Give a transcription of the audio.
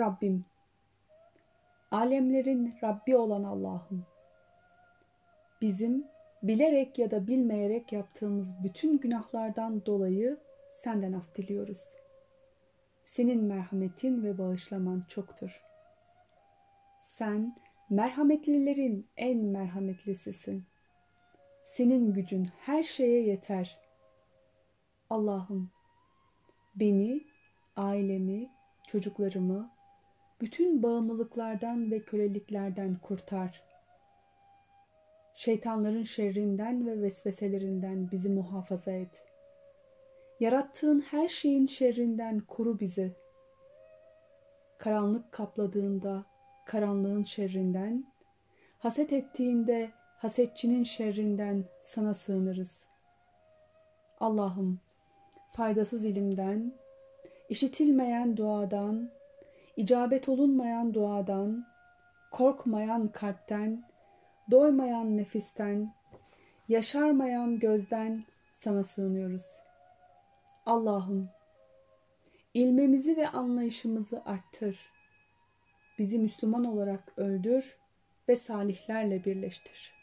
Rabbim, alemlerin Rabbi olan Allah'ım, bizim bilerek ya da bilmeyerek yaptığımız bütün günahlardan dolayı senden af diliyoruz. Senin merhametin ve bağışlaman çoktur. Sen merhametlilerin en merhametlisisin. Senin gücün her şeye yeter. Allah'ım beni, ailemi, çocuklarımı bütün bağımlılıklardan ve köleliklerden kurtar. Şeytanların şerrinden ve vesveselerinden bizi muhafaza et. Yarattığın her şeyin şerrinden koru bizi. Karanlık kapladığında karanlığın şerrinden, haset ettiğinde hasetçinin şerrinden sana sığınırız. Allah'ım faydasız ilimden, işitilmeyen duadan, icabet olunmayan duadan, korkmayan kalpten, doymayan nefisten, yaşarmayan gözden sana sığınıyoruz. Allah'ım, ilmemizi ve anlayışımızı arttır. Bizi Müslüman olarak öldür ve salihlerle birleştir.''